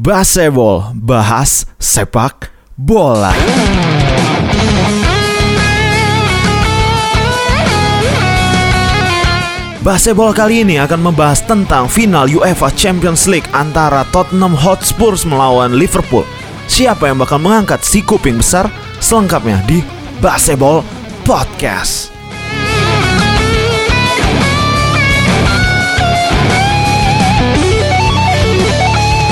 Baseball, bahas sepak bola. Baseball kali ini akan membahas tentang final UEFA Champions League antara Tottenham Hotspur melawan Liverpool. Siapa yang bakal mengangkat si kuping besar? Selengkapnya di Baseball Podcast.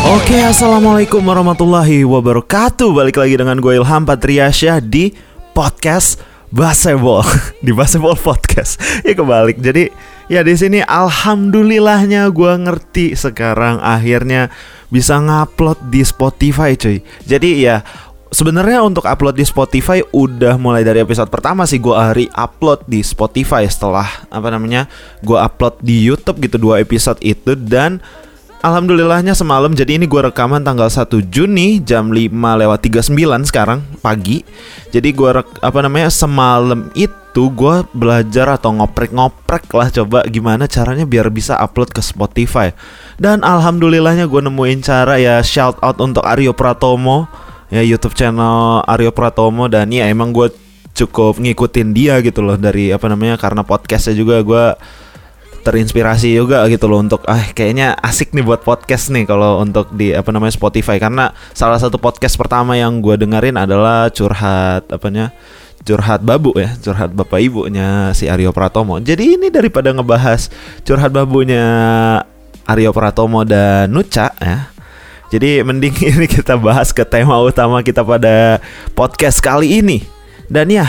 Oke, assalamualaikum warahmatullahi wabarakatuh. Balik lagi dengan gue Ilham Patriasyah di podcast Baseball di Baseball Podcast. Ya kebalik. Jadi ya di sini alhamdulillahnya gue ngerti sekarang akhirnya bisa ngupload di Spotify, cuy. Jadi ya sebenarnya untuk upload di Spotify udah mulai dari episode pertama sih gue hari upload di Spotify setelah apa namanya gue upload di YouTube gitu dua episode itu dan Alhamdulillahnya semalam jadi ini gue rekaman tanggal 1 Juni jam 5 lewat 39 sekarang pagi. Jadi gue apa namanya semalam itu gue belajar atau ngoprek-ngoprek lah coba gimana caranya biar bisa upload ke Spotify. Dan alhamdulillahnya gue nemuin cara ya shout out untuk Aryo Pratomo Ya YouTube channel Aryo Pratomo dan ya emang gue cukup ngikutin dia gitu loh dari apa namanya karena podcastnya juga gue terinspirasi juga gitu loh untuk ah kayaknya asik nih buat podcast nih kalau untuk di apa namanya Spotify. Karena salah satu podcast pertama yang gue dengerin adalah curhat apanya curhat babu ya curhat bapak ibunya si Aryo Pratomo. Jadi ini daripada ngebahas curhat babunya Aryo Pratomo dan Nuca ya jadi mending ini kita bahas ke tema utama kita pada podcast kali ini. Dan ya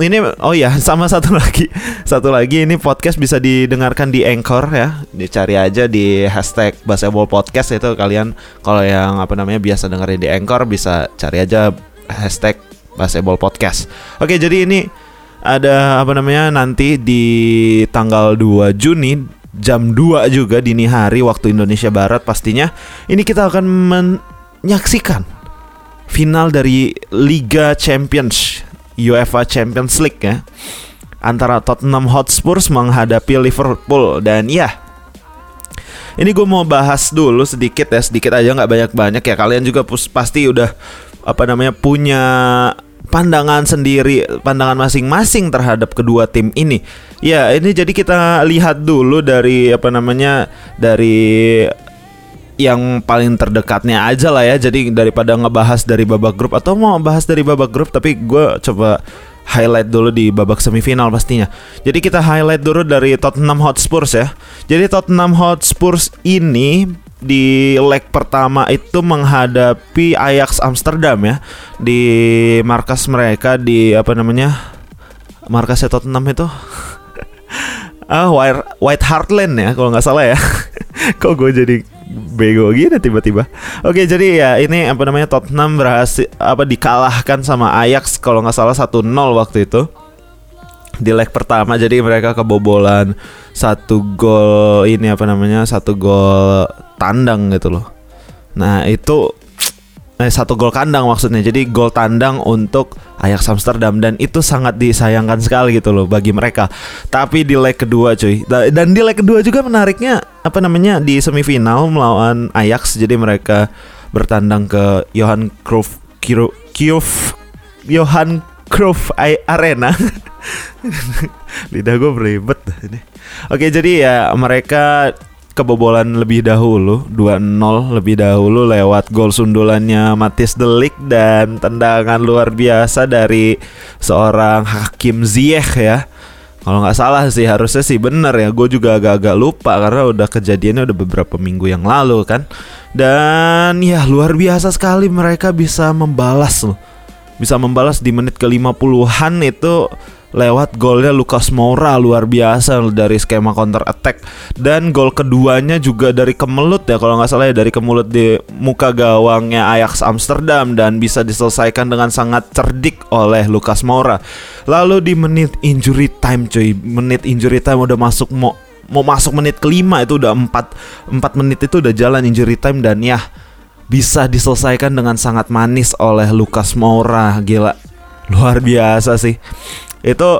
ini oh ya sama satu lagi. Satu lagi ini podcast bisa didengarkan di Anchor ya. Dicari aja di hashtag Baseball Podcast itu. Kalian kalau yang apa namanya biasa dengerin di Anchor bisa cari aja hashtag Baseball Podcast. Oke jadi ini ada apa namanya nanti di tanggal 2 Juni jam 2 juga dini hari waktu Indonesia Barat pastinya ini kita akan menyaksikan final dari Liga Champions UEFA Champions League ya. Antara Tottenham Hotspur menghadapi Liverpool. Dan ya ini gue mau bahas dulu sedikit ya. Sedikit aja nggak banyak banyak ya. Kalian juga pasti udah apa namanya punya pandangan sendiri pandangan masing-masing terhadap kedua tim ini. Ya ini jadi kita lihat dulu dari apa namanya dari yang paling terdekatnya aja lah ya. Jadi daripada ngebahas dari babak grup atau mau bahas dari babak grup, tapi gue coba highlight dulu di babak semifinal pastinya. Jadi kita highlight dulu dari Tottenham Hotspur ya. Jadi Tottenham Hotspur ini di leg pertama itu menghadapi Ajax Amsterdam ya di markas mereka di apa namanya markasnya Tottenham itu ah White Heartland ya kalau nggak salah ya kok gue jadi bego gini tiba-tiba. Oke, jadi ya ini apa namanya Tottenham berhasil apa dikalahkan sama Ajax kalau nggak salah 1-0 waktu itu. Di leg pertama jadi mereka kebobolan satu gol ini apa namanya? satu gol tandang gitu loh. Nah, itu satu gol kandang maksudnya. Jadi gol tandang untuk Ajax Amsterdam dan itu sangat disayangkan sekali gitu loh bagi mereka. Tapi di leg kedua cuy. Dan di leg kedua juga menariknya apa namanya di semifinal melawan Ajax jadi mereka bertandang ke Johan Cruyff Cruyff Johan Cruyff Arena. Lidah gue beribet ini. Oke, jadi ya mereka kebobolan lebih dahulu 2-0 lebih dahulu lewat gol sundulannya Matis Delik dan tendangan luar biasa dari seorang Hakim Ziyech ya. Kalau nggak salah sih harusnya sih bener ya. Gue juga agak-agak lupa karena udah kejadiannya udah beberapa minggu yang lalu kan. Dan ya luar biasa sekali mereka bisa membalas loh. Bisa membalas di menit ke 50-an itu lewat golnya Lucas Moura luar biasa dari skema counter attack. Dan gol keduanya juga dari kemelut ya kalau nggak salah ya dari kemelut di muka gawangnya Ajax Amsterdam dan bisa diselesaikan dengan sangat cerdik oleh Lucas Moura. Lalu di menit injury time cuy menit injury time udah masuk mau mau masuk menit kelima itu udah empat empat menit itu udah jalan injury time dan ya bisa diselesaikan dengan sangat manis oleh Lucas Moura. Gila luar biasa sih itu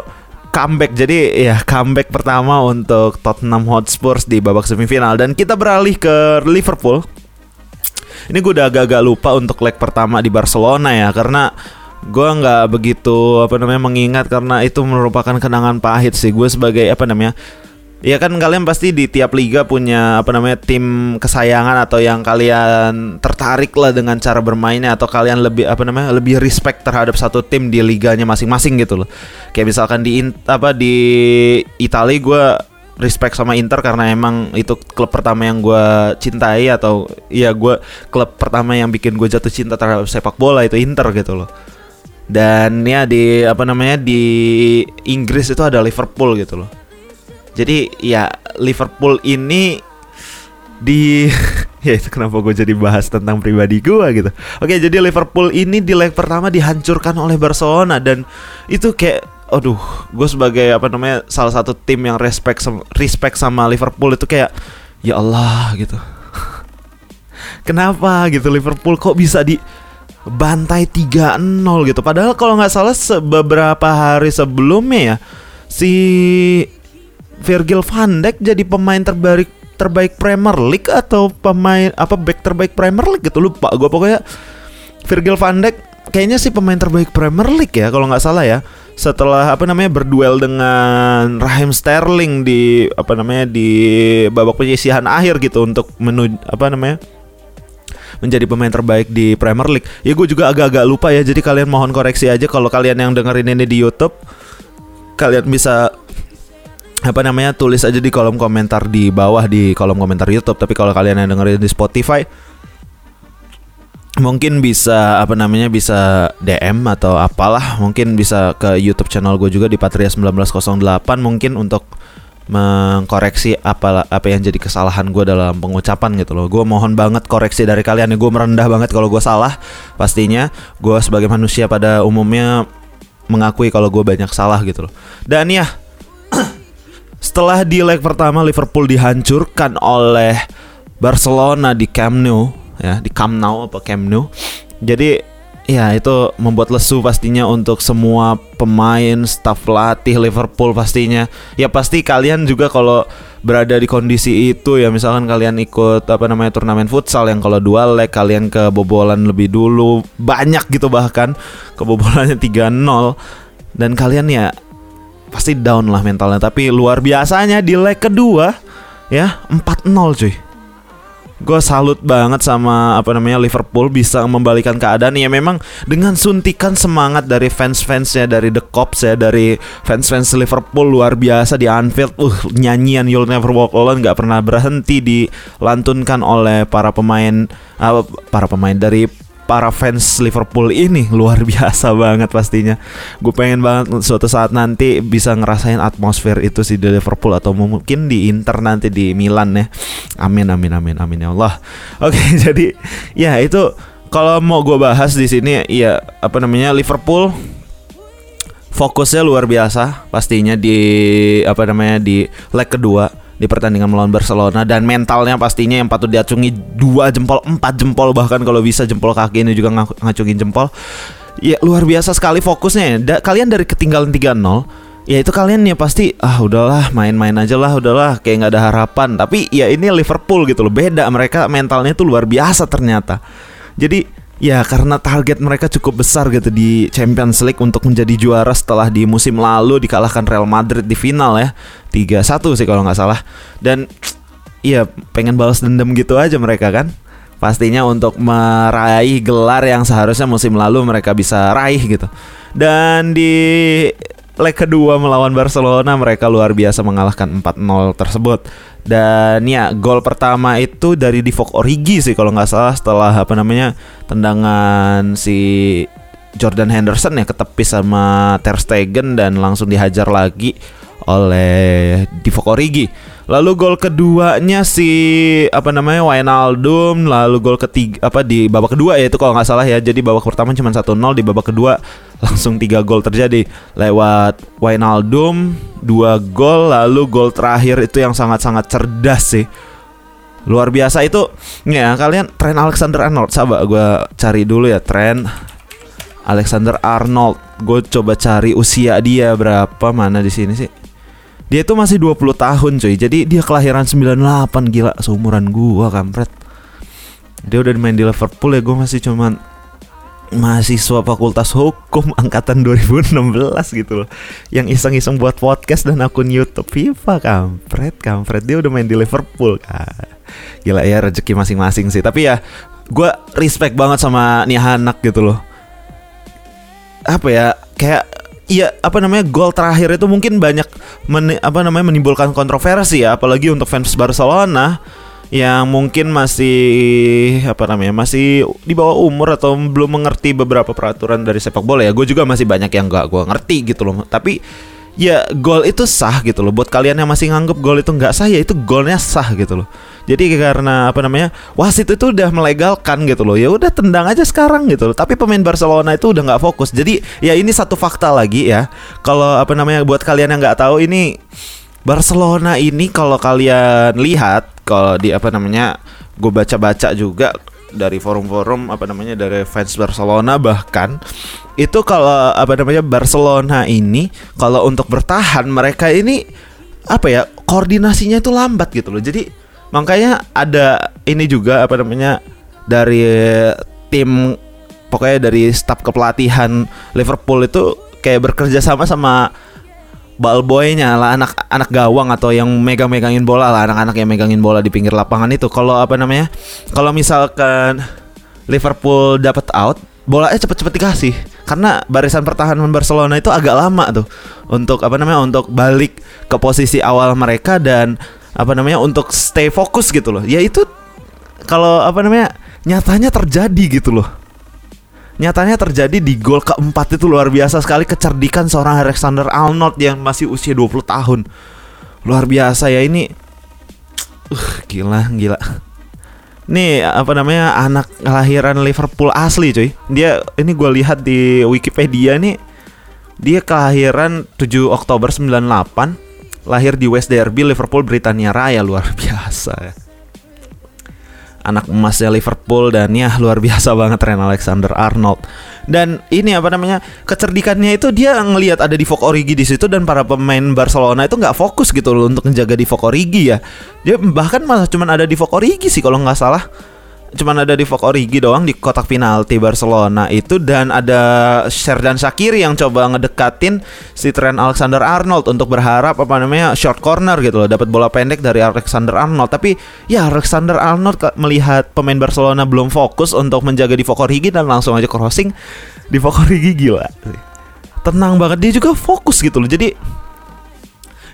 comeback jadi ya comeback pertama untuk Tottenham Hotspur di babak semifinal. Dan kita beralih ke Liverpool. Ini gue udah agak-agak lupa untuk leg pertama di Barcelona ya karena gue nggak begitu apa namanya mengingat karena itu merupakan kenangan pahit sih. Gue sebagai apa namanya Ya kan kalian pasti di tiap liga punya apa namanya tim kesayangan atau yang kalian tertarik lah dengan cara bermainnya atau kalian lebih apa namanya lebih respect terhadap satu tim di liganya masing-masing gitu loh. Kayak misalkan di apa di Italia gue respect sama Inter karena emang itu klub pertama yang gue cintai atau ya gue klub pertama yang bikin gue jatuh cinta terhadap sepak bola itu Inter gitu loh. Dan ya di apa namanya di Inggris itu ada Liverpool gitu loh jadi ya Liverpool ini di ya itu kenapa gue jadi bahas tentang pribadi gue gitu. Oke, jadi Liverpool ini di leg pertama dihancurkan oleh Barcelona dan itu kayak aduh, gue sebagai apa namanya salah satu tim yang respect respect sama Liverpool itu kayak ya Allah gitu. Kenapa gitu Liverpool kok bisa di bantai 3-0 gitu. Padahal kalau nggak salah beberapa hari sebelumnya ya si Virgil van Dijk jadi pemain terbaik terbaik Premier League atau pemain apa back terbaik Premier League gitu lupa gue pokoknya Virgil van Dijk kayaknya sih pemain terbaik Premier League ya kalau nggak salah ya setelah apa namanya berduel dengan Raheem Sterling di apa namanya di babak penyisihan akhir gitu untuk menuju apa namanya menjadi pemain terbaik di Premier League. Ya gue juga agak-agak lupa ya. Jadi kalian mohon koreksi aja kalau kalian yang dengerin ini di YouTube kalian bisa apa namanya tulis aja di kolom komentar di bawah di kolom komentar YouTube. Tapi kalau kalian yang dengerin di Spotify mungkin bisa apa namanya bisa DM atau apalah. Mungkin bisa ke YouTube channel gue juga di Patria 1908 mungkin untuk mengkoreksi apa apa yang jadi kesalahan gue dalam pengucapan gitu loh. Gue mohon banget koreksi dari kalian gue merendah banget kalau gue salah pastinya. Gue sebagai manusia pada umumnya mengakui kalau gue banyak salah gitu loh. Dan ya setelah di leg pertama Liverpool dihancurkan oleh Barcelona di Camp Nou ya, di Camp Nou apa Camp Nou. Jadi ya itu membuat lesu pastinya untuk semua pemain, staf latih Liverpool pastinya. Ya pasti kalian juga kalau berada di kondisi itu ya misalkan kalian ikut apa namanya turnamen futsal yang kalau dua leg kalian kebobolan lebih dulu banyak gitu bahkan kebobolannya 3-0 dan kalian ya pasti down lah mentalnya. Tapi luar biasanya di leg kedua ya 4-0 cuy. Gue salut banget sama apa namanya Liverpool bisa membalikan keadaan. Ya memang dengan suntikan semangat dari fans-fansnya dari The Cops ya dari fans-fans Liverpool luar biasa di Anfield. Uh nyanyian You'll Never Walk Alone nggak pernah berhenti dilantunkan oleh para pemain uh, para pemain dari para fans Liverpool ini luar biasa banget pastinya. Gue pengen banget suatu saat nanti bisa ngerasain atmosfer itu sih di Liverpool atau mungkin di Inter nanti di Milan ya. Amin amin amin amin ya Allah. Oke jadi ya itu kalau mau gue bahas di sini ya apa namanya Liverpool fokusnya luar biasa pastinya di apa namanya di leg kedua di pertandingan melawan Barcelona. Dan mentalnya pastinya yang patut diacungi dua jempol empat jempol bahkan kalau bisa jempol kaki ini juga ng ngacungin jempol. Ya luar biasa sekali fokusnya. Ya. Da kalian dari ketinggalan 3-0 ya itu kalian ya pasti ah udahlah main-main aja lah udahlah kayak nggak ada harapan. Tapi ya ini Liverpool gitu loh beda mereka mentalnya tuh luar biasa ternyata. Jadi Ya karena target mereka cukup besar gitu di Champions League untuk menjadi juara setelah di musim lalu dikalahkan Real Madrid di final ya. 3-1 sih kalau nggak salah. Dan ya pengen balas dendam gitu aja mereka kan. Pastinya untuk meraih gelar yang seharusnya musim lalu mereka bisa raih gitu. Dan di leg kedua melawan Barcelona mereka luar biasa mengalahkan 4-0 tersebut. Dan ya gol pertama itu dari Divock Origi sih kalau nggak salah setelah apa namanya tendangan si Jordan Henderson ya ketepis sama Ter Stegen dan langsung dihajar lagi oleh Divock Origi. Lalu gol keduanya si apa namanya Wijnaldum, lalu gol ketiga apa di babak kedua ya itu kalau nggak salah ya. Jadi babak pertama cuma 1-0, di babak kedua langsung tiga gol terjadi lewat Wijnaldum, dua gol, lalu gol terakhir itu yang sangat-sangat cerdas sih. Luar biasa itu ya kalian tren Alexander Arnold coba gue cari dulu ya tren Alexander Arnold gue coba cari usia dia berapa mana di sini sih dia tuh masih 20 tahun cuy. Jadi dia kelahiran 98 gila. Seumuran gua kampret. dia udah main di Liverpool ya gue masih cuman mahasiswa fakultas hukum angkatan 2016 gitu loh. Yang iseng-iseng buat podcast dan akun YouTube. FIFA kampret kampret. Dia udah main di Liverpool kan gila ya rezeki masing-masing sih. Tapi ya gue respect banget sama nih anak gitu loh. Apa ya kayak Iya, apa namanya gol terakhir itu mungkin banyak men, apa namanya menimbulkan kontroversi ya, apalagi untuk fans Barcelona yang mungkin masih apa namanya masih di bawah umur atau belum mengerti beberapa peraturan dari sepak bola ya. Gue juga masih banyak yang gak gue ngerti gitu loh. Tapi ya gol itu sah gitu loh. Buat kalian yang masih nganggep gol itu nggak sah ya itu golnya sah gitu loh. Jadi karena apa namanya wasit itu udah melegalkan gitu loh. Ya udah tendang aja sekarang gitu loh. Tapi pemain Barcelona itu udah nggak fokus. Jadi ya ini satu fakta lagi ya. Kalau apa namanya buat kalian yang nggak tahu ini Barcelona ini kalau kalian lihat kalau di apa namanya gue baca-baca juga dari forum-forum apa namanya dari fans Barcelona bahkan itu kalau apa namanya Barcelona ini kalau untuk bertahan mereka ini apa ya koordinasinya itu lambat gitu loh. Jadi makanya ada ini juga apa namanya dari tim pokoknya dari staf kepelatihan Liverpool itu kayak bekerja sama sama balboynya lah anak anak gawang atau yang megang-megangin bola lah anak-anak yang megangin bola di pinggir lapangan itu. Kalau apa namanya kalau misalkan Liverpool dapat out bolanya cepet-cepet dikasih. Karena barisan pertahanan Barcelona itu agak lama tuh untuk apa namanya untuk balik ke posisi awal mereka dan apa namanya untuk stay fokus gitu loh. Ya itu kalau apa namanya nyatanya terjadi gitu loh Nyatanya terjadi di gol keempat itu luar biasa sekali kecerdikan seorang Alexander Arnold yang masih usia 20 tahun. Luar biasa ya ini. Uh, gila, gila. Nih apa namanya anak kelahiran Liverpool asli cuy. Dia ini gue lihat di Wikipedia nih dia kelahiran 7 Oktober 98 lahir di West Derby Liverpool Britania Raya luar biasa ya anak emasnya Liverpool dan ya luar biasa banget Ren Alexander Arnold. Dan ini apa namanya kecerdikannya itu dia ngelihat ada di Origi di situ dan para pemain Barcelona itu nggak fokus gitu loh untuk menjaga di Origi ya. Dia bahkan malah cuman ada di Origi sih kalau nggak salah cuman ada di Fok Origi doang di kotak penalti Barcelona itu dan ada Sherdan Shakiri yang coba ngedekatin si Trent Alexander Arnold untuk berharap apa namanya short corner gitu loh dapat bola pendek dari Alexander Arnold. Tapi ya Alexander Arnold melihat pemain Barcelona belum fokus untuk menjaga di Fok Origi dan langsung aja crossing di Fok Origi gila. Tenang banget dia juga fokus gitu loh. Jadi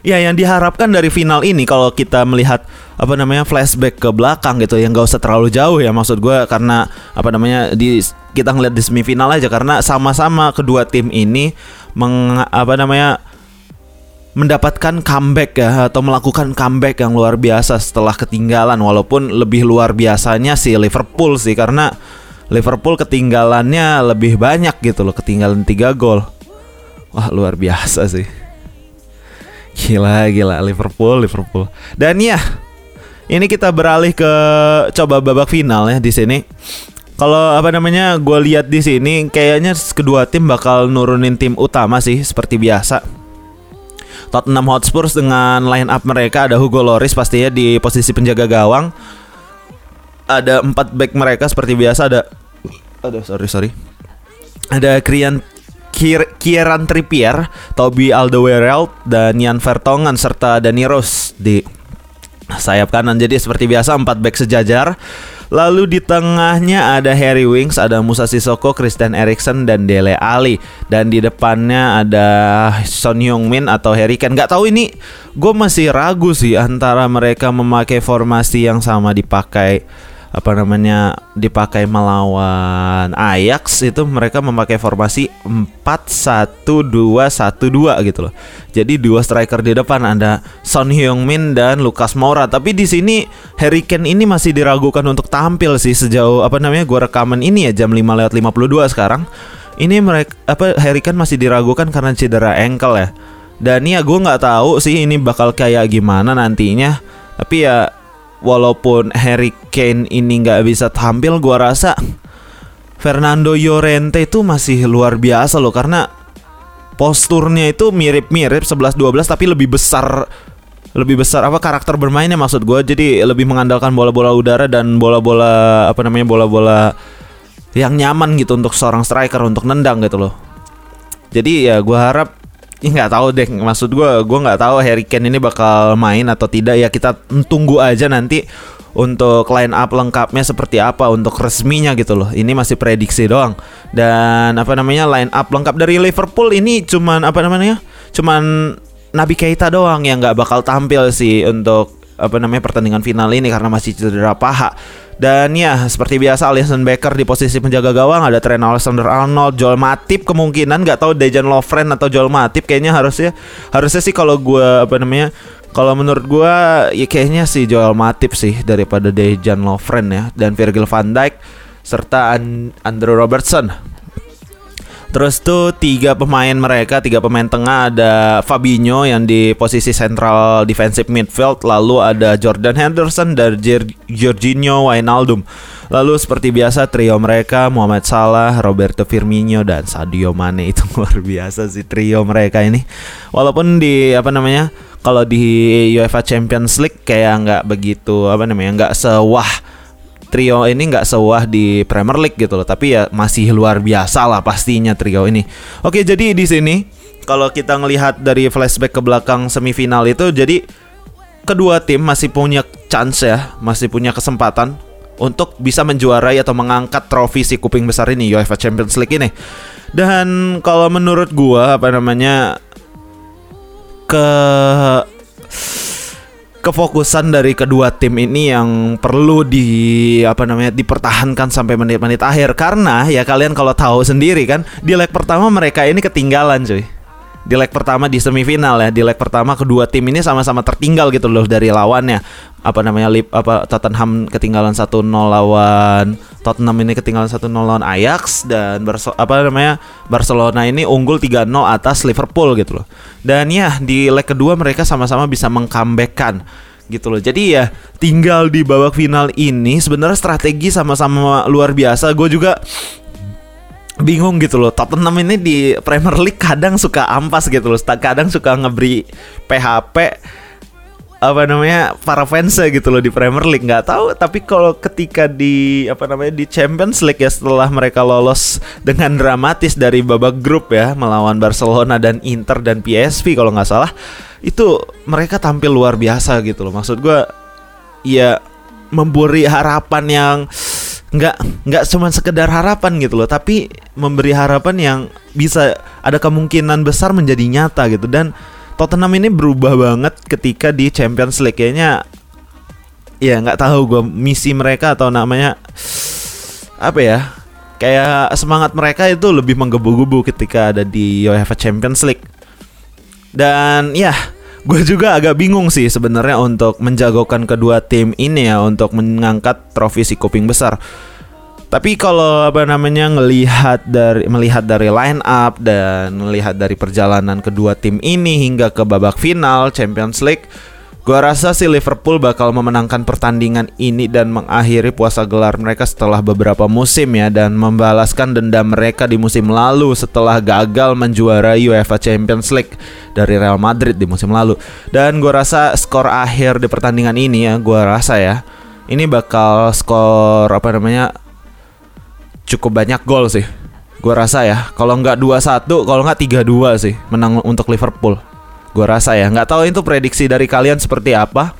ya yang diharapkan dari final ini kalau kita melihat apa namanya flashback ke belakang gitu yang gak usah terlalu jauh ya maksud gue karena apa namanya di kita ngeliat di semifinal aja karena sama-sama kedua tim ini meng, apa namanya mendapatkan comeback ya atau melakukan comeback yang luar biasa setelah ketinggalan walaupun lebih luar biasanya si Liverpool sih karena Liverpool ketinggalannya lebih banyak gitu loh ketinggalan 3 gol. Wah luar biasa sih Gila, gila Liverpool, Liverpool. Dan ya, ini kita beralih ke coba babak final ya di sini. Kalau apa namanya, gue lihat di sini kayaknya kedua tim bakal nurunin tim utama sih seperti biasa. Tottenham Hotspur dengan line up mereka ada Hugo Loris pastinya di posisi penjaga gawang. Ada empat back mereka seperti biasa ada. Aduh sorry sorry. Ada Krian Kieran Trippier, Toby Alderweireld, dan Jan Vertonghen serta Dani Rose di sayap kanan. Jadi seperti biasa empat back sejajar. Lalu di tengahnya ada Harry Winks, ada Musa Sissoko, Christian Eriksen dan Dele Ali. Dan di depannya ada Son Heung-min atau Harry Kane. Gak tahu ini, gue masih ragu sih antara mereka memakai formasi yang sama dipakai apa namanya dipakai melawan Ajax itu mereka memakai formasi 4-1-2-1-2 gitu loh. Jadi dua striker di depan ada Son Heung-min dan Lucas Moura. Tapi di sini Harry Kane ini masih diragukan untuk tampil sih sejauh apa namanya gua rekaman ini ya jam 5 lewat 52 sekarang. Ini mereka apa Harry Kane masih diragukan karena cedera ankle ya. Dan ya gue nggak tahu sih ini bakal kayak gimana nantinya. Tapi ya walaupun Harry Kane ini nggak bisa tampil, gua rasa Fernando Llorente itu masih luar biasa loh karena posturnya itu mirip-mirip 11-12 tapi lebih besar lebih besar apa karakter bermainnya maksud gue jadi lebih mengandalkan bola-bola udara dan bola-bola apa namanya bola-bola yang nyaman gitu untuk seorang striker untuk nendang gitu loh. Jadi ya gue harap ya nggak tahu deh maksud gue gue nggak tahu Harry Kane ini bakal main atau tidak ya kita tunggu aja nanti untuk line up lengkapnya seperti apa untuk resminya gitu loh. Ini masih prediksi doang. Dan apa namanya line up lengkap dari Liverpool ini cuman apa namanya? Cuman Nabi Keita doang yang nggak bakal tampil sih untuk apa namanya pertandingan final ini karena masih cedera paha. Dan ya seperti biasa Alisson Becker di posisi penjaga gawang ada Trent Alexander-Arnold, Joel Matip kemungkinan nggak tahu Dejan Lovren atau Joel Matip kayaknya harusnya harusnya sih kalau gue apa namanya kalau menurut gue ya kayaknya sih Joel Matip sih daripada Dejan Lovren ya dan Virgil van Dijk serta Andrew Robertson. Terus tuh tiga pemain mereka, tiga pemain tengah ada Fabinho yang di posisi central defensive midfield, lalu ada Jordan Henderson dan Jorginho Wijnaldum. Lalu seperti biasa trio mereka Muhammad Salah, Roberto Firmino dan Sadio Mane itu luar biasa sih trio mereka ini. Walaupun di apa namanya kalau di UEFA Champions League kayak nggak begitu apa namanya nggak sewah trio ini nggak sewah di Premier League gitu loh tapi ya masih luar biasa lah pastinya trio ini. Oke jadi di sini kalau kita ngelihat dari flashback ke belakang semifinal itu jadi kedua tim masih punya chance ya masih punya kesempatan untuk bisa menjuarai atau mengangkat trofi si kuping besar ini UEFA Champions League ini. Dan kalau menurut gua apa namanya ke kefokusan dari kedua tim ini yang perlu di apa namanya dipertahankan sampai menit-menit akhir. Karena ya kalian kalau tahu sendiri kan di leg pertama mereka ini ketinggalan cuy di leg pertama di semifinal ya di leg pertama kedua tim ini sama-sama tertinggal gitu loh dari lawannya apa namanya lip apa Tottenham ketinggalan 1-0 lawan Tottenham ini ketinggalan 1-0 lawan Ajax dan Barso apa namanya Barcelona ini unggul 3-0 atas Liverpool gitu loh. Dan ya di leg kedua mereka sama-sama bisa mengcomebackkan gitu loh. Jadi ya tinggal di babak final ini sebenarnya strategi sama-sama luar biasa. Gue juga bingung gitu loh. Tottenham ini di Premier League kadang suka ampas gitu loh. Kadang suka ngeberi PHP apa namanya para fans gitu loh di Premier League. Nggak tahu tapi kalau ketika di apa namanya di Champions League ya setelah mereka lolos dengan dramatis dari babak grup ya melawan Barcelona dan Inter dan PSV kalau nggak salah itu mereka tampil luar biasa gitu loh. Maksud gue ya memberi harapan yang nggak nggak cuma sekedar harapan gitu loh tapi memberi harapan yang bisa ada kemungkinan besar menjadi nyata gitu. Dan Tottenham ini berubah banget ketika di Champions League. Kayaknya ya nggak tahu gue misi mereka atau namanya apa ya kayak semangat mereka itu lebih menggebu-gebu ketika ada di UEFA Champions League. Dan ya gue juga agak bingung sih sebenarnya untuk menjagokan kedua tim ini ya untuk mengangkat trofi si kuping besar. Tapi kalau apa namanya ngelihat dari melihat dari line up dan melihat dari perjalanan kedua tim ini hingga ke babak final Champions League Gua rasa sih Liverpool bakal memenangkan pertandingan ini dan mengakhiri puasa gelar mereka setelah beberapa musim ya dan membalaskan dendam mereka di musim lalu setelah gagal menjuarai UEFA Champions League dari Real Madrid di musim lalu. Dan gua rasa skor akhir di pertandingan ini ya, gua rasa ya, ini bakal skor apa namanya cukup banyak gol sih. Gua rasa ya, kalau nggak 2-1, kalau nggak 3-2 sih menang untuk Liverpool. Gue rasa ya, nggak tahu itu prediksi dari kalian seperti apa.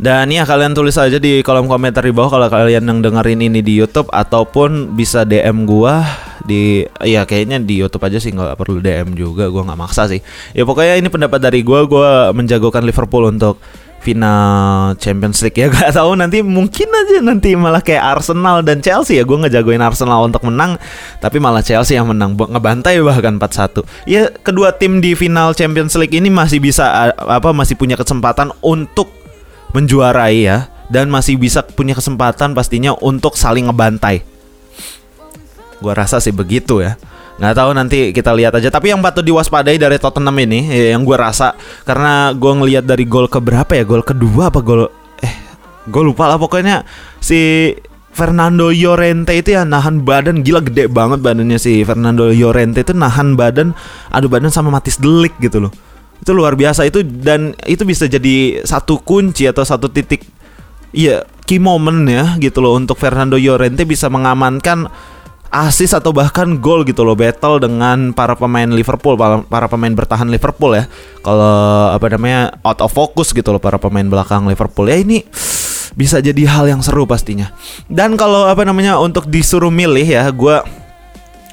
Dan ya kalian tulis aja di kolom komentar di bawah kalau kalian yang dengerin ini di YouTube ataupun bisa DM gua di ya kayaknya di YouTube aja sih nggak perlu DM juga gua nggak maksa sih. Ya pokoknya ini pendapat dari gua gua menjagokan Liverpool untuk final Champions League ya gak tahu. Nanti mungkin aja nanti malah kayak Arsenal dan Chelsea ya. Gue ngejagoin Arsenal untuk menang tapi malah Chelsea yang menang. Ngebantai bahkan 4-1 ya kedua tim di final Champions League ini masih bisa apa masih punya kesempatan untuk menjuarai ya. Dan masih bisa punya kesempatan pastinya untuk saling ngebantai. Gue rasa sih begitu ya nggak tahu nanti kita lihat aja. Tapi yang patut diwaspadai dari Tottenham ini ya, yang gue rasa karena gue ngelihat dari gol ke berapa ya? Gol kedua apa gol eh gue lupa lah pokoknya si Fernando Llorente itu ya nahan badan. Gila gede banget badannya si Fernando Llorente itu nahan badan adu badan sama Matis Delik gitu loh. Itu luar biasa itu dan itu bisa jadi satu kunci atau satu titik Iya, key moment ya gitu loh untuk Fernando Llorente bisa mengamankan asis atau bahkan gol gitu loh battle dengan para pemain Liverpool para, pemain bertahan Liverpool ya. Kalau apa namanya out of focus gitu loh para pemain belakang Liverpool. Ya ini bisa jadi hal yang seru pastinya. Dan kalau apa namanya untuk disuruh milih ya gue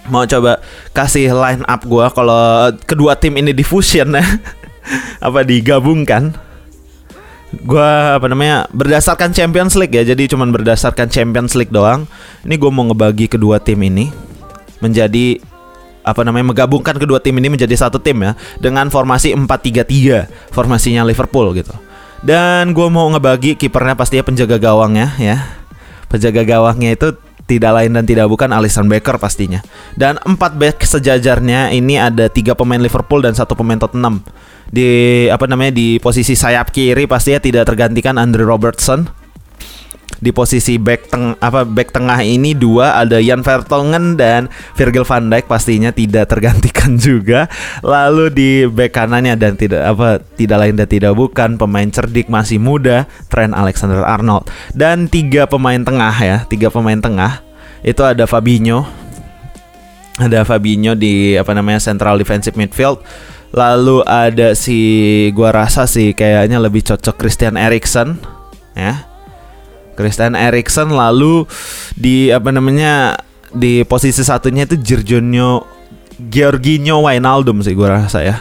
mau coba kasih line up gue kalau kedua tim ini diffusion ya. Apa digabungkan gue apa namanya berdasarkan Champions League ya. Jadi cuman berdasarkan Champions League doang. Ini gue mau ngebagi kedua tim ini menjadi apa namanya menggabungkan kedua tim ini menjadi satu tim ya. Dengan formasi 4-3-3 formasinya Liverpool gitu. Dan gue mau ngebagi kipernya pastinya penjaga gawangnya ya. Penjaga gawangnya itu tidak lain dan tidak bukan Alisson Becker pastinya. Dan empat back sejajarnya ini ada tiga pemain Liverpool dan satu pemain Tottenham di apa namanya di posisi sayap kiri pastinya tidak tergantikan Andre Robertson. Di posisi back teng apa back tengah ini dua ada Jan Vertonghen dan Virgil van Dijk pastinya tidak tergantikan juga. Lalu di back kanannya dan tidak apa tidak lain dan tidak bukan pemain cerdik masih muda Trent Alexander Arnold. Dan tiga pemain tengah ya tiga pemain tengah itu ada Fabinho. Ada Fabinho di apa namanya central defensive midfield Lalu ada si gua rasa sih kayaknya lebih cocok Christian Eriksen ya. Christian Eriksen lalu di apa namanya di posisi satunya itu Jorginho Georginio Wijnaldum sih gua rasa ya.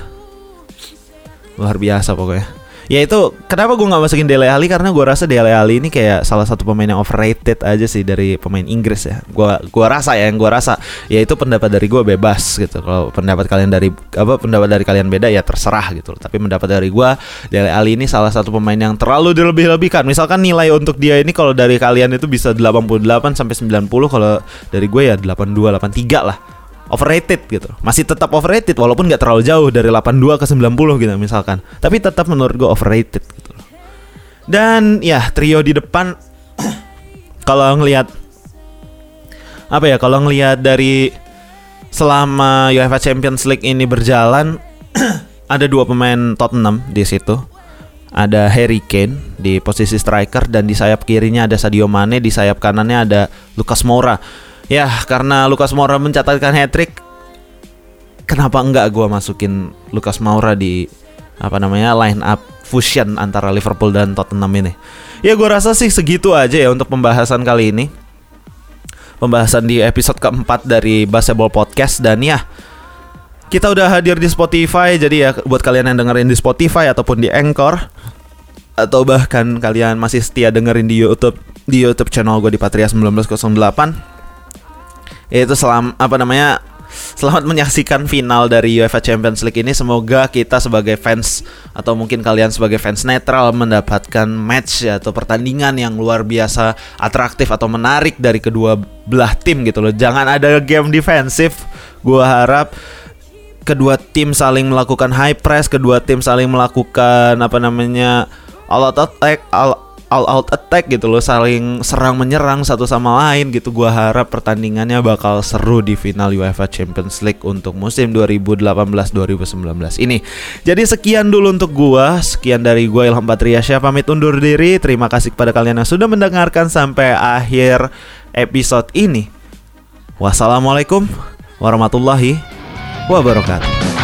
Luar biasa pokoknya ya itu kenapa gue nggak masukin Dele Alli? Karena gue rasa Dele Alli ini kayak salah satu pemain yang overrated aja sih dari pemain Inggris ya. Gue gua rasa ya yang gue rasa ya itu pendapat dari gue bebas gitu. Kalau pendapat kalian dari apa pendapat dari kalian beda ya terserah gitu tapi pendapat dari gue Dele Alli ini salah satu pemain yang terlalu dilebih-lebihkan. Misalkan nilai untuk dia ini kalau dari kalian itu bisa 88 sampai 90 kalau dari gue ya 82 83 lah overrated gitu. Masih tetap overrated walaupun nggak terlalu jauh dari 82 ke 90 gitu misalkan. Tapi tetap menurut gue overrated gitu. Dan ya trio di depan kalau ngelihat apa ya kalau ngelihat dari selama UEFA Champions League ini berjalan ada dua pemain Tottenham di situ. Ada Harry Kane di posisi striker dan di sayap kirinya ada Sadio Mane, di sayap kanannya ada Lucas Moura Ya, karena Lukas Moura mencatatkan hat trick, kenapa enggak gue masukin Lukas Moura di apa namanya line up fusion antara Liverpool dan Tottenham ini? Ya gue rasa sih segitu aja ya untuk pembahasan kali ini. Pembahasan di episode keempat dari Basketball Podcast dan ya kita udah hadir di Spotify jadi ya buat kalian yang dengerin di Spotify ataupun di Anchor atau bahkan kalian masih setia dengerin di YouTube di YouTube channel gue di Patria 1908 itu selam apa namanya Selamat menyaksikan final dari UEFA Champions League ini. Semoga kita sebagai fans atau mungkin kalian sebagai fans netral mendapatkan match atau pertandingan yang luar biasa atraktif atau menarik dari kedua belah tim gitu loh. Jangan ada game defensif. Gua harap kedua tim saling melakukan high press, kedua tim saling melakukan apa namanya all out attack, all all out attack gitu loh saling serang menyerang satu sama lain gitu. Gua harap pertandingannya bakal seru di final UEFA Champions League untuk musim 2018-2019 ini. Jadi sekian dulu untuk gua sekian dari gua Ilham Patriasya pamit undur diri. Terima kasih kepada kalian yang sudah mendengarkan sampai akhir episode ini. Wassalamualaikum warahmatullahi wabarakatuh